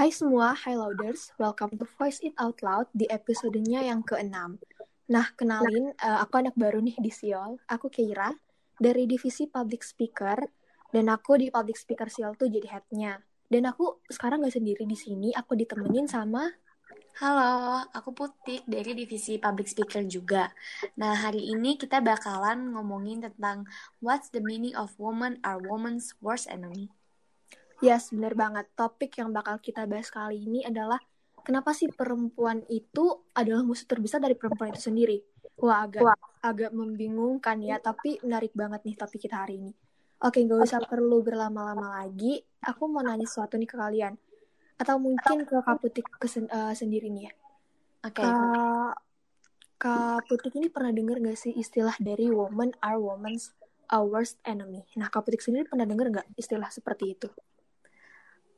Hai semua, hi louders, welcome to Voice It Out Loud di episodenya yang ke-6. Nah, kenalin, uh, aku anak baru nih di Siol, aku Keira, dari divisi Public Speaker, dan aku di Public Speaker Siol tuh jadi headnya. Dan aku sekarang gak sendiri di sini, aku ditemenin sama Halo, aku Putik dari divisi Public Speaker juga. Nah, hari ini kita bakalan ngomongin tentang What's the meaning of woman are woman's worst enemy? Yes, bener banget. Topik yang bakal kita bahas kali ini adalah kenapa sih perempuan itu adalah musuh terbesar dari perempuan itu sendiri? Wah, agak Wah. agak membingungkan ya, tapi menarik banget nih topik kita hari ini. Oke, gak usah perlu berlama-lama lagi. Aku mau nanya sesuatu nih ke kalian atau mungkin ke Kak Putik kesen, uh, sendiri nih ya. Oke. Okay. Kak, Kak Putik ini pernah dengar gak sih istilah dari woman are woman's our worst enemy? Nah, Kak Putik sendiri pernah dengar gak istilah seperti itu?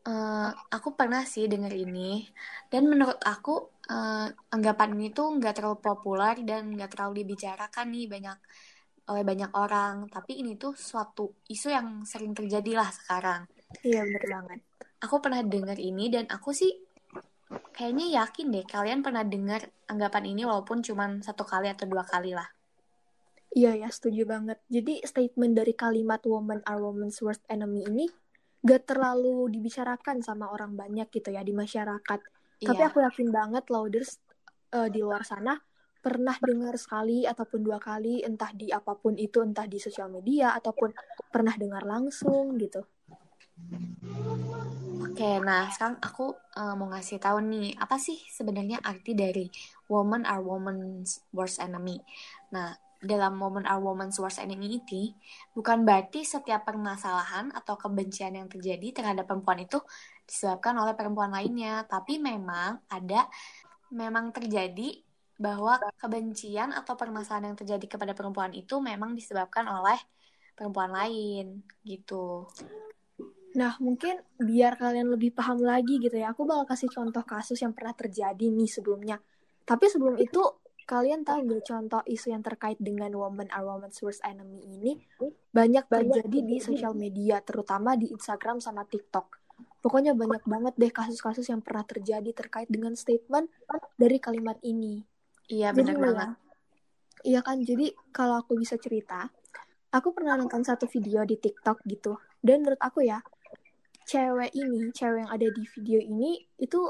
Uh, aku pernah sih dengar ini dan menurut aku uh, anggapan ini tuh nggak terlalu populer dan nggak terlalu dibicarakan nih banyak oleh banyak orang tapi ini tuh suatu isu yang sering terjadi lah sekarang iya benar banget aku pernah dengar ini dan aku sih kayaknya yakin deh kalian pernah dengar anggapan ini walaupun cuma satu kali atau dua kali lah. Iya ya, setuju banget. Jadi statement dari kalimat woman are woman's worst enemy ini gak terlalu dibicarakan sama orang banyak gitu ya di masyarakat. Iya. Tapi aku yakin banget louders uh, di luar sana pernah dengar sekali ataupun dua kali entah di apa pun itu entah di sosial media ataupun pernah dengar langsung gitu. Oke, nah sekarang aku uh, mau ngasih tahu nih apa sih sebenarnya arti dari woman are woman's worst enemy. Nah, dalam woman are woman's worst enemy ini bukan berarti setiap permasalahan atau kebencian yang terjadi terhadap perempuan itu disebabkan oleh perempuan lainnya, tapi memang ada memang terjadi bahwa kebencian atau permasalahan yang terjadi kepada perempuan itu memang disebabkan oleh perempuan lain gitu. Nah, mungkin biar kalian lebih paham lagi gitu ya, aku bakal kasih contoh kasus yang pernah terjadi nih sebelumnya. Tapi sebelum itu, kalian tahu gak contoh isu yang terkait dengan woman are woman's worst enemy ini banyak terjadi di sosial media, terutama di Instagram sama TikTok. Pokoknya banyak banget deh kasus-kasus yang pernah terjadi terkait dengan statement dari kalimat ini. Iya, benar banget. iya kan, jadi kalau aku bisa cerita, aku pernah nonton satu video di TikTok gitu. Dan menurut aku ya, cewek ini, cewek yang ada di video ini itu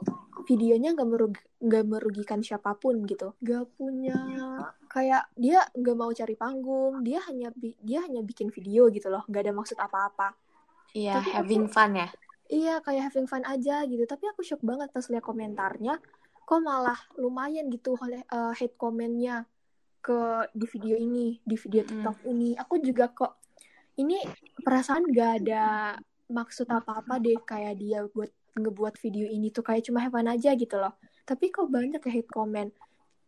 videonya gak, merug gak merugikan siapa pun gitu. Gak punya kayak dia gak mau cari panggung, dia hanya dia hanya bikin video gitu loh, gak ada maksud apa-apa. Iya, Tapi having aku, fun ya. Iya, kayak having fun aja gitu. Tapi aku shock banget pas lihat komentarnya, kok malah lumayan gitu uh, hate komennya ke di video ini, di video TikTok hmm. ini. Aku juga kok ini perasaan gak ada maksud apa-apa deh kayak dia buat ngebuat video ini tuh kayak cuma hewan aja gitu loh. Tapi kok banyak ya hate comment.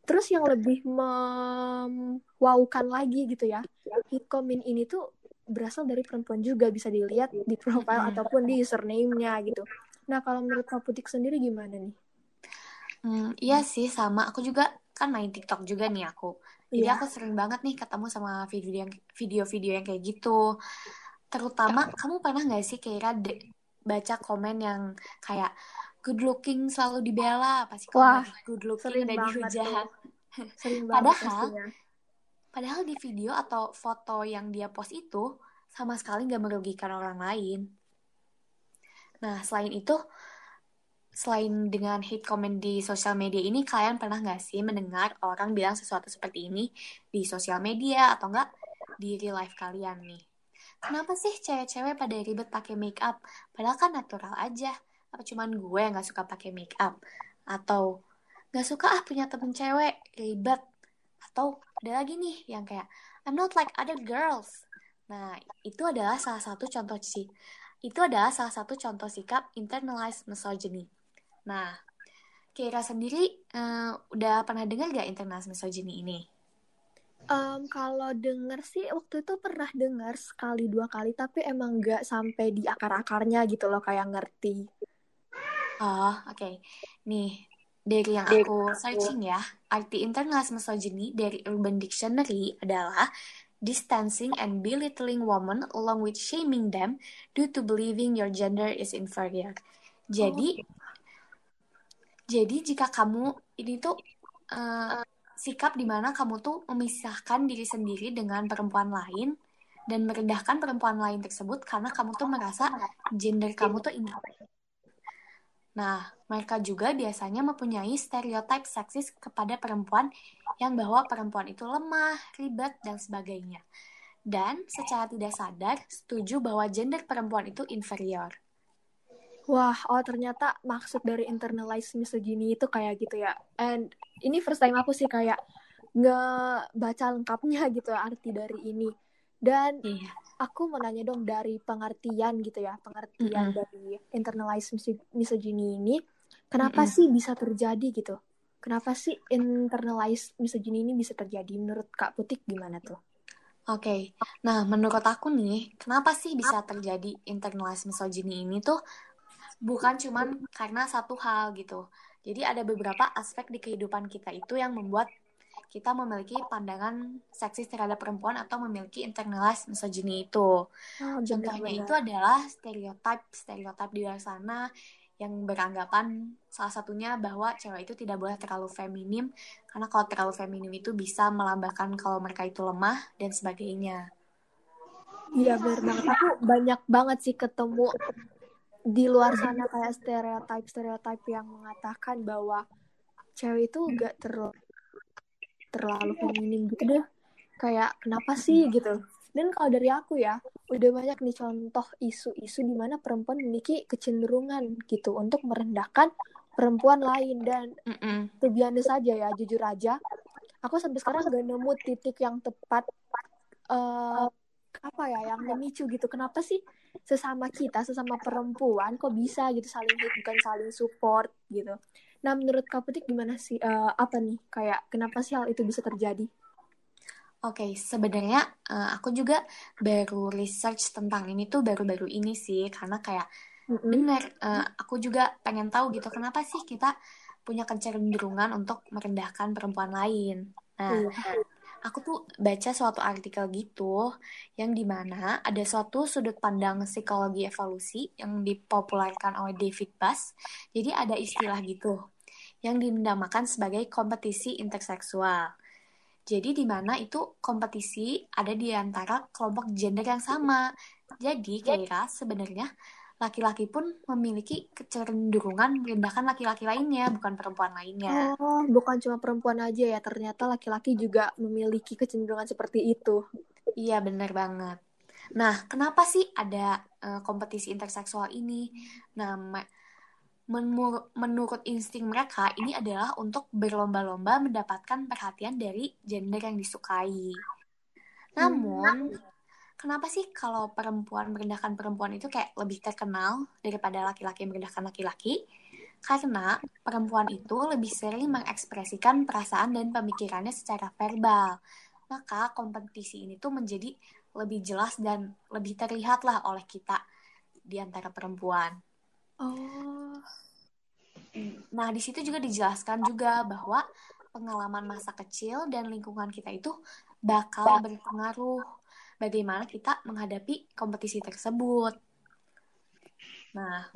Terus yang lebih memwaukan lagi gitu ya, hate comment ini tuh berasal dari perempuan juga bisa dilihat di profile ataupun di username-nya gitu. Nah kalau menurut Kak Putik sendiri gimana nih? Hmm, iya sih sama. Aku juga kan main TikTok juga nih aku. Jadi yeah. aku sering banget nih ketemu sama video yang video-video yang kayak gitu terutama kamu pernah nggak sih kira baca komen yang kayak good looking selalu dibela pasti komen good looking dan dihujat. padahal padahal di video atau foto yang dia post itu sama sekali nggak merugikan orang lain. Nah selain itu selain dengan hate comment di sosial media ini kalian pernah nggak sih mendengar orang bilang sesuatu seperti ini di sosial media atau enggak di real life kalian nih kenapa sih cewek-cewek pada ribet pakai make up? Padahal kan natural aja. Apa cuman gue yang nggak suka pakai make up? Atau nggak suka ah punya temen cewek ribet. Atau ada lagi nih yang kayak I'm not like other girls. Nah itu adalah salah satu contoh sih itu adalah salah satu contoh sikap internalized misogyny. Nah Kira sendiri uh, udah pernah dengar gak internalized misogyny ini? Um, kalau denger sih waktu itu pernah dengar sekali dua kali tapi emang nggak sampai di akar-akarnya gitu loh kayak ngerti. Oh oke. Okay. Nih dari yang aku searching ya arti internalized misogyny dari Urban Dictionary adalah distancing and belittling women along with shaming them due to believing your gender is inferior. Jadi oh. Jadi jika kamu ini tuh uh, sikap di mana kamu tuh memisahkan diri sendiri dengan perempuan lain dan merendahkan perempuan lain tersebut karena kamu tuh merasa gender kamu tuh ini. Nah, mereka juga biasanya mempunyai stereotip seksis kepada perempuan yang bahwa perempuan itu lemah, ribet, dan sebagainya. Dan secara tidak sadar setuju bahwa gender perempuan itu inferior. Wah, oh ternyata maksud dari internalized misogyny itu kayak gitu ya. And ini first time aku sih kayak nggak baca lengkapnya gitu arti dari ini. Dan iya. aku mau nanya dong dari pengertian gitu ya, pengertian mm -hmm. dari internalized misogyny ini, kenapa mm -hmm. sih bisa terjadi gitu? Kenapa sih internalized misogyny ini bisa terjadi? Menurut Kak Putik gimana tuh? Oke, okay. nah menurut aku nih, kenapa sih bisa terjadi internalized misogyny ini tuh bukan cuman karena satu hal gitu. Jadi ada beberapa aspek di kehidupan kita itu yang membuat kita memiliki pandangan seksis terhadap perempuan atau memiliki internalized misogyny itu. Oh, Contohnya itu adalah stereotip stereotip di luar sana yang beranggapan salah satunya bahwa cewek itu tidak boleh terlalu feminim karena kalau terlalu feminim itu bisa melambangkan kalau mereka itu lemah dan sebagainya. Iya benar banget. Aku banyak banget sih ketemu di luar sana kayak stereotip stereotip yang mengatakan bahwa cewek itu gak terlalu terlalu feminim gitu deh. Kayak kenapa sih gitu? Dan kalau dari aku ya udah banyak nih contoh isu-isu di mana perempuan memiliki kecenderungan gitu untuk merendahkan perempuan lain. Dan -mm. saja ya jujur aja aku sampai sekarang gak nemu titik yang tepat uh, apa ya yang memicu gitu. Kenapa sih sesama kita sesama perempuan kok bisa gitu saling hate bukan saling support gitu? Nah menurut Kak Putik gimana sih uh, apa nih? Kayak kenapa sih hal itu bisa terjadi? Oke, okay, sebenarnya uh, aku juga baru research tentang ini tuh baru-baru ini sih, karena kayak mm-hmm. benar, uh, aku juga pengen tahu gitu kenapa sih kita punya kecenderungan untuk merendahkan perempuan lain. Nah, mm aku tuh baca suatu artikel gitu yang di mana ada suatu sudut pandang psikologi evolusi yang dipopulerkan oleh David Bass. Jadi ada istilah gitu yang dinamakan sebagai kompetisi interseksual. Jadi di mana itu kompetisi ada di antara kelompok gender yang sama. Jadi kira sebenarnya laki-laki pun memiliki kecenderungan merendahkan laki-laki lainnya, bukan perempuan lainnya. Oh, bukan cuma perempuan aja ya, ternyata laki-laki juga memiliki kecenderungan seperti itu. Iya, benar banget. Nah, kenapa sih ada uh, kompetisi interseksual ini? Nah, menur menurut insting mereka, ini adalah untuk berlomba-lomba mendapatkan perhatian dari gender yang disukai. Namun, hmm kenapa sih kalau perempuan merendahkan perempuan itu kayak lebih terkenal daripada laki-laki merendahkan laki-laki? Karena perempuan itu lebih sering mengekspresikan perasaan dan pemikirannya secara verbal. Maka kompetisi ini tuh menjadi lebih jelas dan lebih terlihat lah oleh kita di antara perempuan. Oh. Nah, di situ juga dijelaskan juga bahwa pengalaman masa kecil dan lingkungan kita itu bakal berpengaruh bagaimana kita menghadapi kompetisi tersebut. Nah,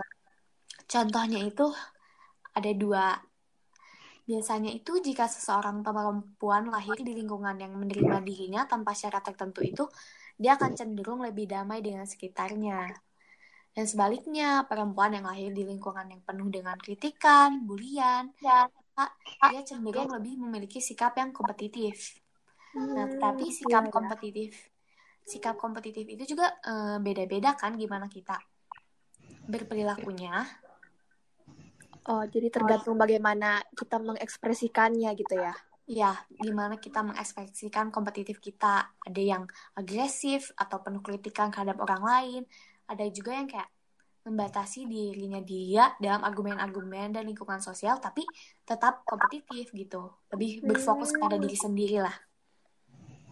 contohnya itu ada dua. Biasanya itu jika seseorang perempuan lahir di lingkungan yang menerima dirinya tanpa syarat tertentu itu, dia akan cenderung lebih damai dengan sekitarnya. Dan sebaliknya, perempuan yang lahir di lingkungan yang penuh dengan kritikan, bulian, dia cenderung lebih memiliki sikap yang kompetitif. Nah, tapi sikap iya. kompetitif sikap kompetitif itu juga eh, beda-beda kan gimana kita berperilakunya. Oh, jadi tergantung bagaimana kita mengekspresikannya gitu ya. Ya, gimana kita mengekspresikan kompetitif kita. Ada yang agresif atau penuh kritikan terhadap orang lain. Ada juga yang kayak membatasi dirinya dia dalam argumen-argumen dan lingkungan sosial, tapi tetap kompetitif gitu. Lebih berfokus pada diri sendiri lah.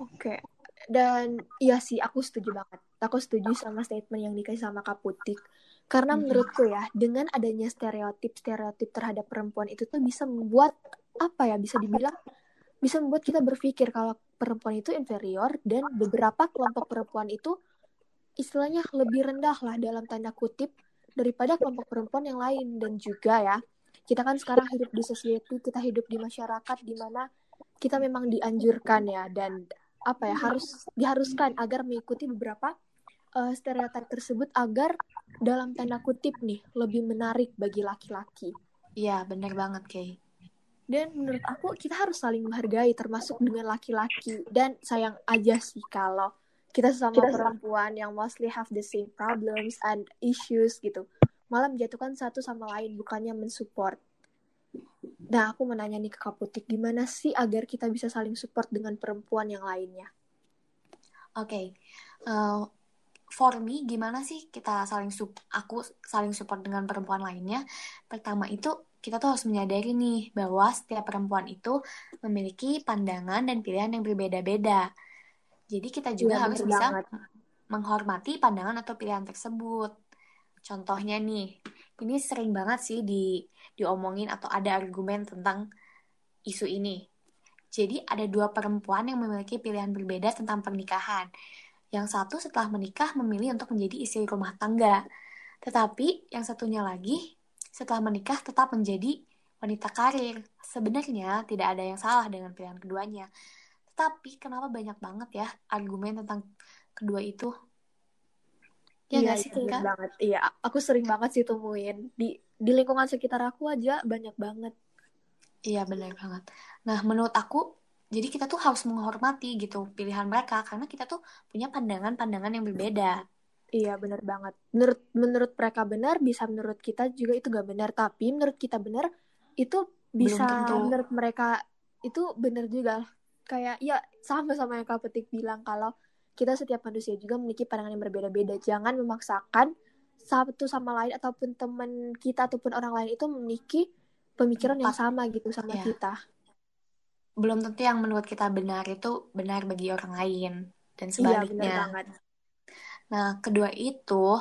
Oke, dan iya sih aku setuju banget. Aku setuju sama statement yang dikasih sama Kak Putik. Karena hmm. menurutku ya dengan adanya stereotip stereotip terhadap perempuan itu tuh bisa membuat apa ya bisa dibilang bisa membuat kita berpikir kalau perempuan itu inferior dan beberapa kelompok perempuan itu istilahnya lebih rendah lah dalam tanda kutip daripada kelompok perempuan yang lain. Dan juga ya kita kan sekarang hidup di society kita hidup di masyarakat di mana kita memang dianjurkan ya. Dan apa ya harus diharuskan agar mengikuti beberapa uh, stereotip tersebut agar dalam tanda kutip nih lebih menarik bagi laki-laki. Iya, benar banget, Kay. Dan menurut aku kita harus saling menghargai termasuk dengan laki-laki dan sayang aja sih kalau kita sesama kita perempuan yang mostly have the same problems and issues gitu malah menjatuhkan satu sama lain bukannya mensupport. Nah, aku mau nanya nih ke Kaputik, gimana sih agar kita bisa saling support dengan perempuan yang lainnya? Oke, okay. uh, eh, for me gimana sih kita saling sup aku saling support dengan perempuan lainnya? Pertama itu kita tuh harus menyadari nih bahwa setiap perempuan itu memiliki pandangan dan pilihan yang berbeda-beda. Jadi kita juga ya, harus bisa banget. menghormati pandangan atau pilihan tersebut. Contohnya nih, ini sering banget sih di diomongin atau ada argumen tentang isu ini. Jadi ada dua perempuan yang memiliki pilihan berbeda tentang pernikahan. Yang satu setelah menikah memilih untuk menjadi istri rumah tangga. Tetapi yang satunya lagi setelah menikah tetap menjadi wanita karir. Sebenarnya tidak ada yang salah dengan pilihan keduanya. Tetapi kenapa banyak banget ya argumen tentang kedua itu? Ya iya, sih, iya, banget. Iya, aku sering banget sih temuin di di lingkungan sekitar aku aja banyak banget. Iya, benar banget. Nah, menurut aku jadi kita tuh harus menghormati gitu pilihan mereka karena kita tuh punya pandangan-pandangan yang berbeda. Iya, benar banget. Menurut menurut mereka benar, bisa menurut kita juga itu gak benar, tapi menurut kita benar itu bisa menurut mereka itu benar juga. Kayak ya sama sama yang Kak Petik bilang kalau kita setiap manusia juga memiliki pandangan yang berbeda-beda. Jangan memaksakan satu sama lain ataupun teman kita ataupun orang lain itu memiliki pemikiran yang sama gitu sama ya. kita. Belum tentu yang menurut kita benar itu benar bagi orang lain dan sebaliknya. Iya, benar banget. Nah, kedua itu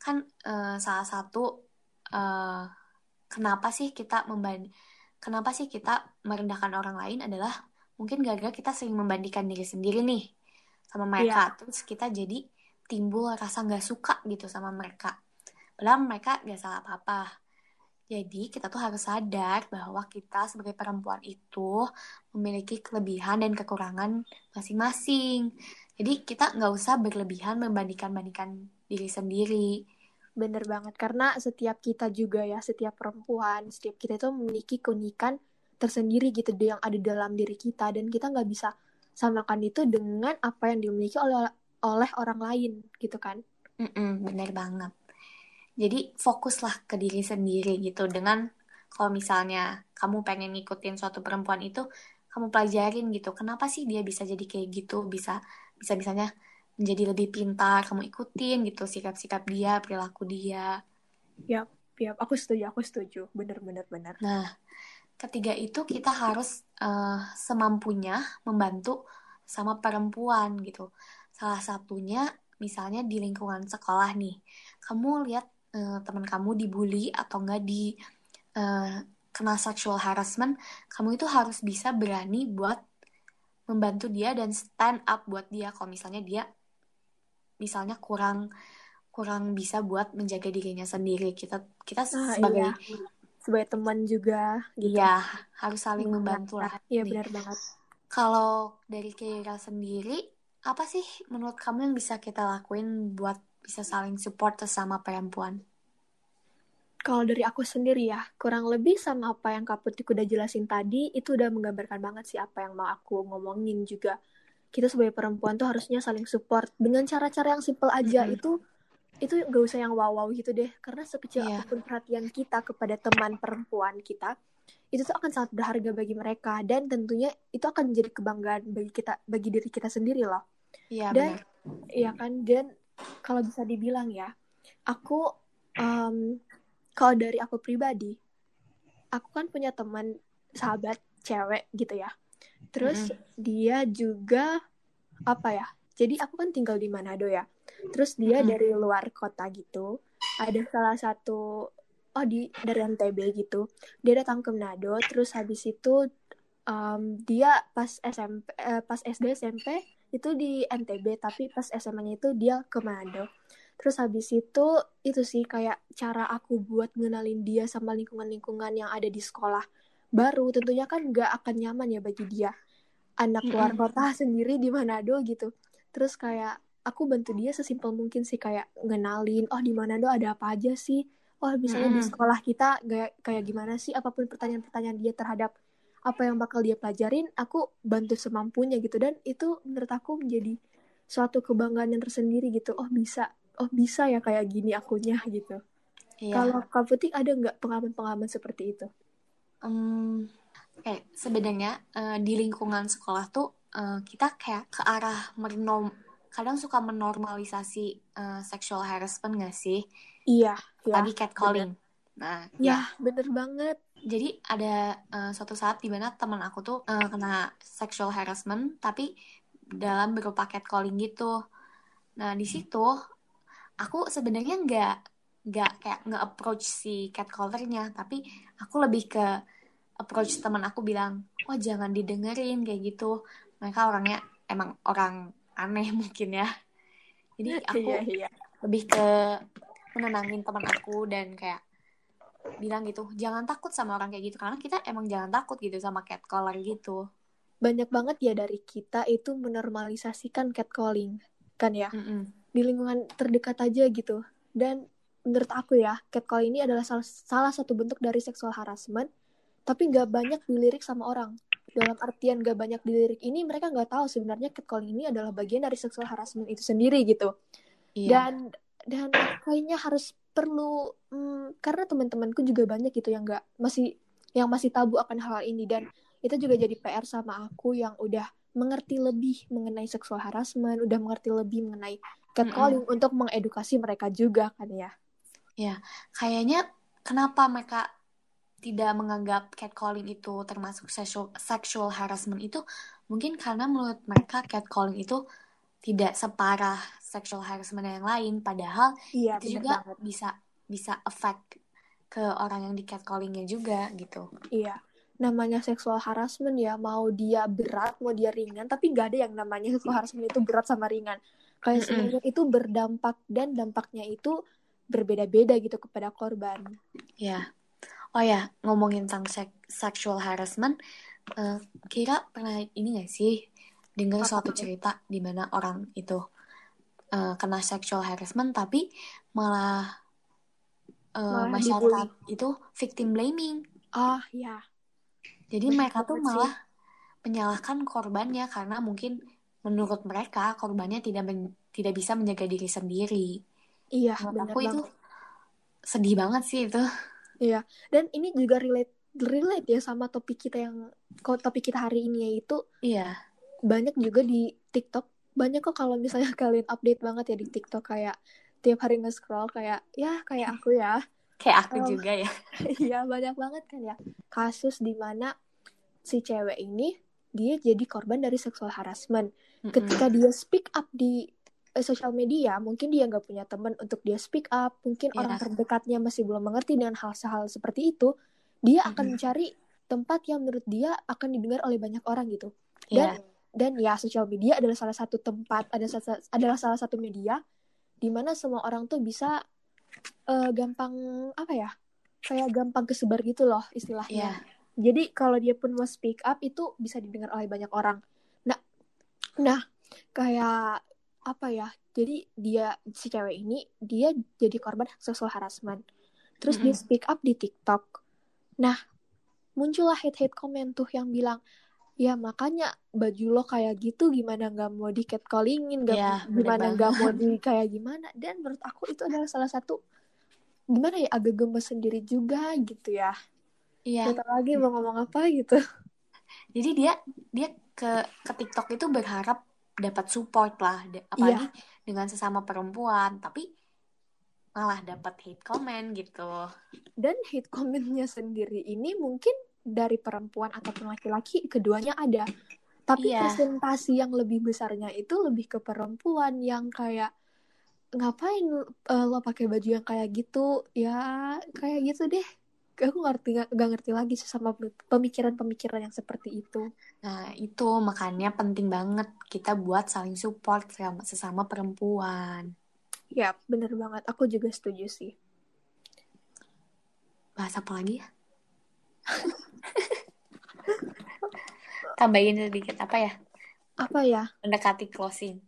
kan uh, salah satu uh, kenapa sih kita memband kenapa sih kita merendahkan orang lain adalah mungkin gara-gara kita sering membandingkan diri sendiri nih sama mereka yeah. terus kita jadi timbul rasa nggak suka gitu sama mereka padahal mereka nggak salah apa-apa jadi kita tuh harus sadar bahwa kita sebagai perempuan itu memiliki kelebihan dan kekurangan masing-masing. Jadi kita nggak usah berlebihan membandingkan-bandingkan diri sendiri. Bener banget, karena setiap kita juga ya, setiap perempuan, setiap kita itu memiliki keunikan tersendiri gitu yang ada dalam diri kita. Dan kita nggak bisa samakan itu dengan apa yang dimiliki oleh oleh orang lain gitu kan? Mm-mm, bener banget. Jadi fokuslah ke diri sendiri gitu. Dengan kalau misalnya kamu pengen ngikutin suatu perempuan itu kamu pelajarin gitu kenapa sih dia bisa jadi kayak gitu? Bisa bisa bisanya menjadi lebih pintar kamu ikutin gitu sikap-sikap dia perilaku dia. Ya ya aku setuju aku setuju. Bener bener bener. Nah ketiga itu kita harus uh, semampunya membantu sama perempuan gitu. Salah satunya misalnya di lingkungan sekolah nih, kamu lihat uh, teman kamu dibully atau enggak di uh, kena sexual harassment, kamu itu harus bisa berani buat membantu dia dan stand up buat dia kalau misalnya dia misalnya kurang kurang bisa buat menjaga dirinya sendiri. Kita kita ah, sebagai iya sebagai teman juga gitu. Iya, harus saling membantu lah. Iya benar banget. Kalau dari Kira sendiri, apa sih menurut kamu yang bisa kita lakuin buat bisa saling support sesama perempuan? Kalau dari aku sendiri ya, kurang lebih sama apa yang Kak Putih udah jelasin tadi, itu udah menggambarkan banget sih apa yang mau aku ngomongin juga. Kita sebagai perempuan tuh harusnya saling support dengan cara-cara yang simple aja. Mm -hmm. Itu itu gak usah yang wow wow gitu deh. Karena sekecil yeah. apa pun perhatian kita kepada teman perempuan kita itu tuh akan sangat berharga bagi mereka. Dan tentunya itu akan menjadi kebanggaan bagi kita bagi diri kita sendiri loh. Iya dan iya kan? Dan kalau bisa dibilang ya aku um, kalau dari aku pribadi aku kan punya teman sahabat cewek gitu ya. Terus mm. dia juga apa ya? Jadi aku kan tinggal di Manado ya terus dia hmm. dari luar kota gitu ada salah satu oh di dari NTB gitu. Dia datang ke Manado terus habis itu um, dia pas SMP eh, pas SD SMP itu di NTB tapi pas SMA-nya itu dia ke Manado. Terus habis itu itu sih kayak cara aku buat ngenalin dia sama lingkungan-lingkungan yang ada di sekolah baru tentunya kan nggak akan nyaman ya bagi dia. Anak luar kota sendiri di Manado gitu. Terus kayak aku bantu dia sesimpel mungkin sih kayak ngenalin oh di Manado ada apa aja sih? Oh misalnya mm. di sekolah kita kayak kayak gimana sih? Apa pun pertanyaan-pertanyaan dia terhadap apa yang bakal dia pelajarin aku bantu semampunya gitu. Dan itu menurut aku menjadi suatu kebanggaan yang tersendiri gitu. Oh bisa oh bisa ya kayak gini akunya gitu. Iya. kalau kak Putih ada nggak pengalaman-pengalaman seperti itu? Um, kayak sebenarnya uh, di lingkungan sekolah tuh uh, kita kayak ke arah menom kadang suka menormalisasi uh, sexual harassment gak sih? Iya tadi ya, catcalling. Bener. nah ya, ya bener banget. Jadi ada uh, suatu saat di mana teman aku tuh uh, kena sexual harassment tapi dalam berupa catcalling gitu. Nah di situ aku sebenarnya nggak nggak kayak nggak approach si catcallernya tapi aku lebih ke approach teman aku bilang wah jangan didengerin kayak gitu. Mereka orangnya emang orang aneh mungkin ya. Jadi aku iya, iya. lebih ke menenangin teman aku dan kayak bilang gitu jangan takut sama orang kayak gitu karena kita emang jangan takut gitu sama catcaller gitu. Banyak banget ya dari kita itu menormalisasikan catcalling kan ya? Mm -mm. di lingkungan terdekat aja gitu. Dan menurut aku ya catcalling ini adalah salah, salah satu bentuk dari seksual harassment tapi nggak banyak dilirik sama orang dalam artian gak banyak dilirik ini mereka nggak tahu sebenarnya catcalling ini adalah bagian dari seksual harassment itu sendiri gitu iya. dan dan kayaknya harus perlu hmm, karena teman-temanku juga banyak gitu yang nggak masih yang masih tabu akan hal, hal ini dan itu juga jadi PR sama aku yang udah mengerti lebih mengenai seksual harassment, udah mengerti lebih mengenai catcalling mm -hmm. untuk mengedukasi mereka juga kan ya. Ya, kayaknya kenapa mereka tidak menganggap catcalling itu termasuk sexual, sexual harassment itu mungkin karena menurut mereka catcalling itu tidak separah sexual harassment yang lain. Padahal iya, itu juga banget. bisa bisa effect ke orang yang di catcallingnya juga gitu. Iya. Namanya seksual harassment ya mau dia berat mau dia ringan tapi nggak ada yang namanya seksual harassment itu berat sama ringan. Kayak mm -hmm. itu berdampak dan dampaknya itu berbeda-beda gitu kepada korban. Ya oh ya ngomongin tentang sek sexual harassment uh, kira pernah ini gak sih dengar suatu cerita di mana orang itu uh, kena sexual harassment tapi malah, uh, malah masyarakat dibully. itu victim blaming. Oh ya. Jadi mereka tuh malah menyalahkan korbannya karena mungkin menurut mereka korbannya tidak men tidak bisa menjaga diri sendiri. Iya, aku itu sedih banget sih itu. Iya, dan ini juga relate relate ya sama topik kita yang topik kita hari ini yaitu iya. banyak juga di TikTok. Banyak kok kalau misalnya kalian update banget ya di TikTok kayak tiap hari nge-scroll kayak ya kayak aku ya. Kayak aku um, juga ya. iya banyak banget kan ya. Kasus di mana si cewek ini dia jadi korban dari seksual harassment. Mm -hmm. ketika dia speak up di sosial media mungkin dia nggak punya teman untuk dia speak up mungkin yeah. orang terdekatnya masih belum mengerti dengan hal-hal seperti itu dia mm akan mencari tempat yang menurut dia akan didengar oleh banyak orang gitu. Dan yeah dan ya sosial media adalah salah satu tempat ada adalah salah satu media di mana semua orang tuh bisa uh, gampang apa ya kayak gampang kesebar gitu loh istilahnya. Yeah. jadi kalau dia pun mau speak up itu bisa didengar oleh banyak orang. Nah nah kayak apa ya jadi dia si cewek ini dia jadi korban seksual harassment terus mm -hmm. dia speak up di TikTok nah muncullah hate hate comment tuh yang bilang ya makanya baju lo kayak gitu gimana nggak mau di catcallingin gak, ya, gimana nggak mau di kayak gimana dan menurut aku itu adalah salah satu gimana ya agak gemes sendiri juga gitu ya Iya. Kita lagi mau ngomong apa gitu. Jadi dia dia ke ke TikTok itu berharap dapat support lah, apalagi ya. dengan sesama perempuan, tapi malah dapat hate comment gitu. Dan hate commentnya sendiri ini mungkin dari perempuan ataupun laki-laki keduanya ada tapi yeah. presentasi yang lebih besarnya itu lebih ke perempuan yang kayak ngapain uh, lo pakai baju yang kayak gitu ya kayak gitu deh aku ngerti gak, ngerti lagi sih sama pemikiran-pemikiran yang seperti itu nah itu makanya penting banget kita buat saling support sama sesama perempuan Ya, bener banget. Aku juga setuju sih. Bahas apa lagi ya? Tambahin sedikit apa ya? Apa ya? Mendekati closing.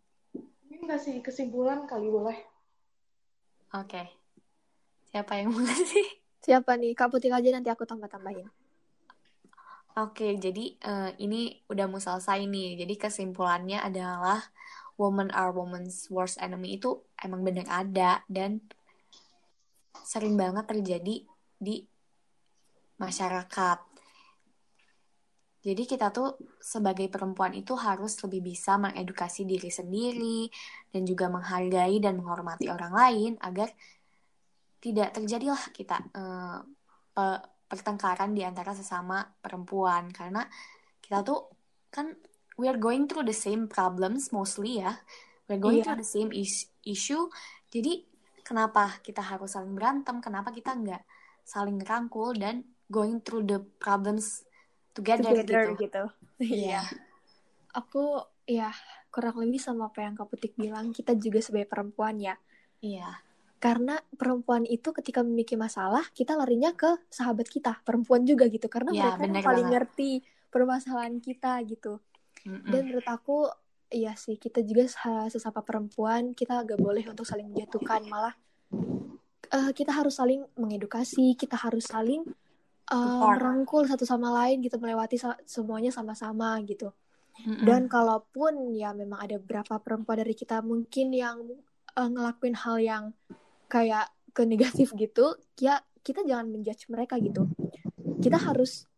Ini kasih kesimpulan kali boleh. Oke. Okay. Siapa yang mau ngasih? Siapa nih? Kak Putih aja nanti aku tambah-tambahin. Oke, okay, jadi uh, ini udah mau selesai nih. Jadi kesimpulannya adalah woman are woman's worst enemy itu emang bener ada dan sering banget terjadi di masyarakat. Jadi kita tuh sebagai perempuan itu harus lebih bisa mengedukasi diri sendiri dan juga menghargai dan menghormati orang lain agar tidak terjadilah kita uh, pe pertengkaran di antara sesama perempuan karena kita tuh kan we are going through the same problems mostly ya we are going yeah. through the same is issue jadi kenapa kita harus saling berantem kenapa kita nggak saling rangkul dan going through the problems together, together gitu, gitu. Iya. yeah. aku ya kurang lebih sama apa yang Kak Putik bilang kita juga sebagai perempuan ya iya yeah karena perempuan itu ketika memiliki masalah kita larinya ke sahabat kita perempuan juga gitu karena ya, mereka yang paling banget. ngerti permasalahan kita gitu Mm-mm. dan menurut aku iya sih kita juga sesama perempuan kita gak boleh untuk saling menjatuhkan malah uh, kita harus saling mengedukasi kita harus saling uh, merangkul satu sama lain gitu melewati semuanya sama-sama gitu Mm-mm. dan kalaupun ya memang ada beberapa perempuan dari kita mungkin yang uh, ngelakuin hal yang kayak ke negatif gitu ya kita jangan menjudge mereka gitu kita harus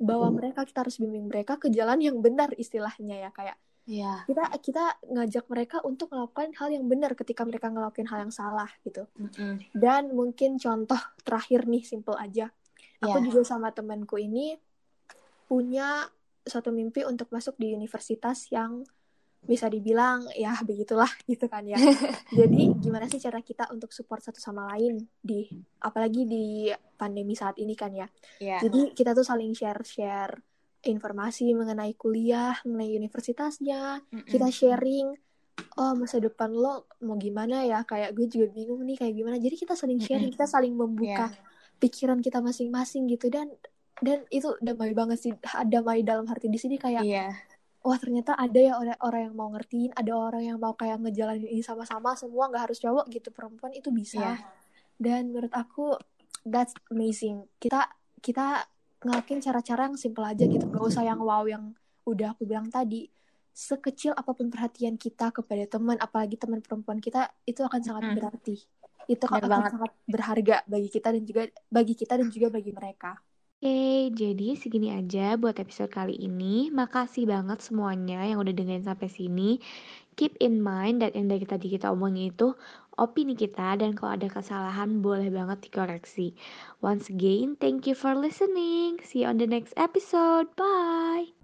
bawa mereka kita harus bimbing mereka ke jalan yang benar istilahnya ya kayak yeah. kita kita ngajak mereka untuk melakukan hal yang benar ketika mereka ngelakuin hal yang salah gitu mm -hmm. dan mungkin contoh terakhir nih simple aja aku yeah. juga sama temanku ini punya suatu mimpi untuk masuk di universitas yang bisa dibilang ya begitulah gitu kan ya. Jadi gimana sih cara kita untuk support satu sama lain di apalagi di pandemi saat ini kan ya. Yeah. Jadi kita tuh saling share-share informasi mengenai kuliah, mengenai universitasnya, mm -mm. kita sharing oh masa depan lo mau gimana ya kayak gue juga bingung nih kayak gimana jadi kita saling sharing mm -mm. kita saling membuka yeah. pikiran kita masing-masing gitu dan dan itu damai banget sih damai dalam hati di sini kayak yeah wah ternyata ada ya orang orang yang mau ngertiin ada orang yang mau kayak ngejalanin ini sama-sama semua nggak harus cowok gitu perempuan itu bisa. Yeah. dan menurut aku that's amazing. Kita kita ngelakuin cara-cara yang simple aja gitu gak usah yang wow yang udah aku bilang tadi. Sekecil apa pun perhatian kita kepada teman apalagi teman perempuan kita itu akan sangat berarti. Itu akan banget. sangat berharga bagi kita dan juga bagi kita dan juga bagi mereka Oke, jadi segini aja buat episode kali ini. Makasih banget semuanya yang udah dengerin sampai sini. Keep in mind that yang dari tadi kita omongin itu opini kita dan kalau ada kesalahan boleh banget dikoreksi. Once again, thank you for listening. See you on the next episode. Bye.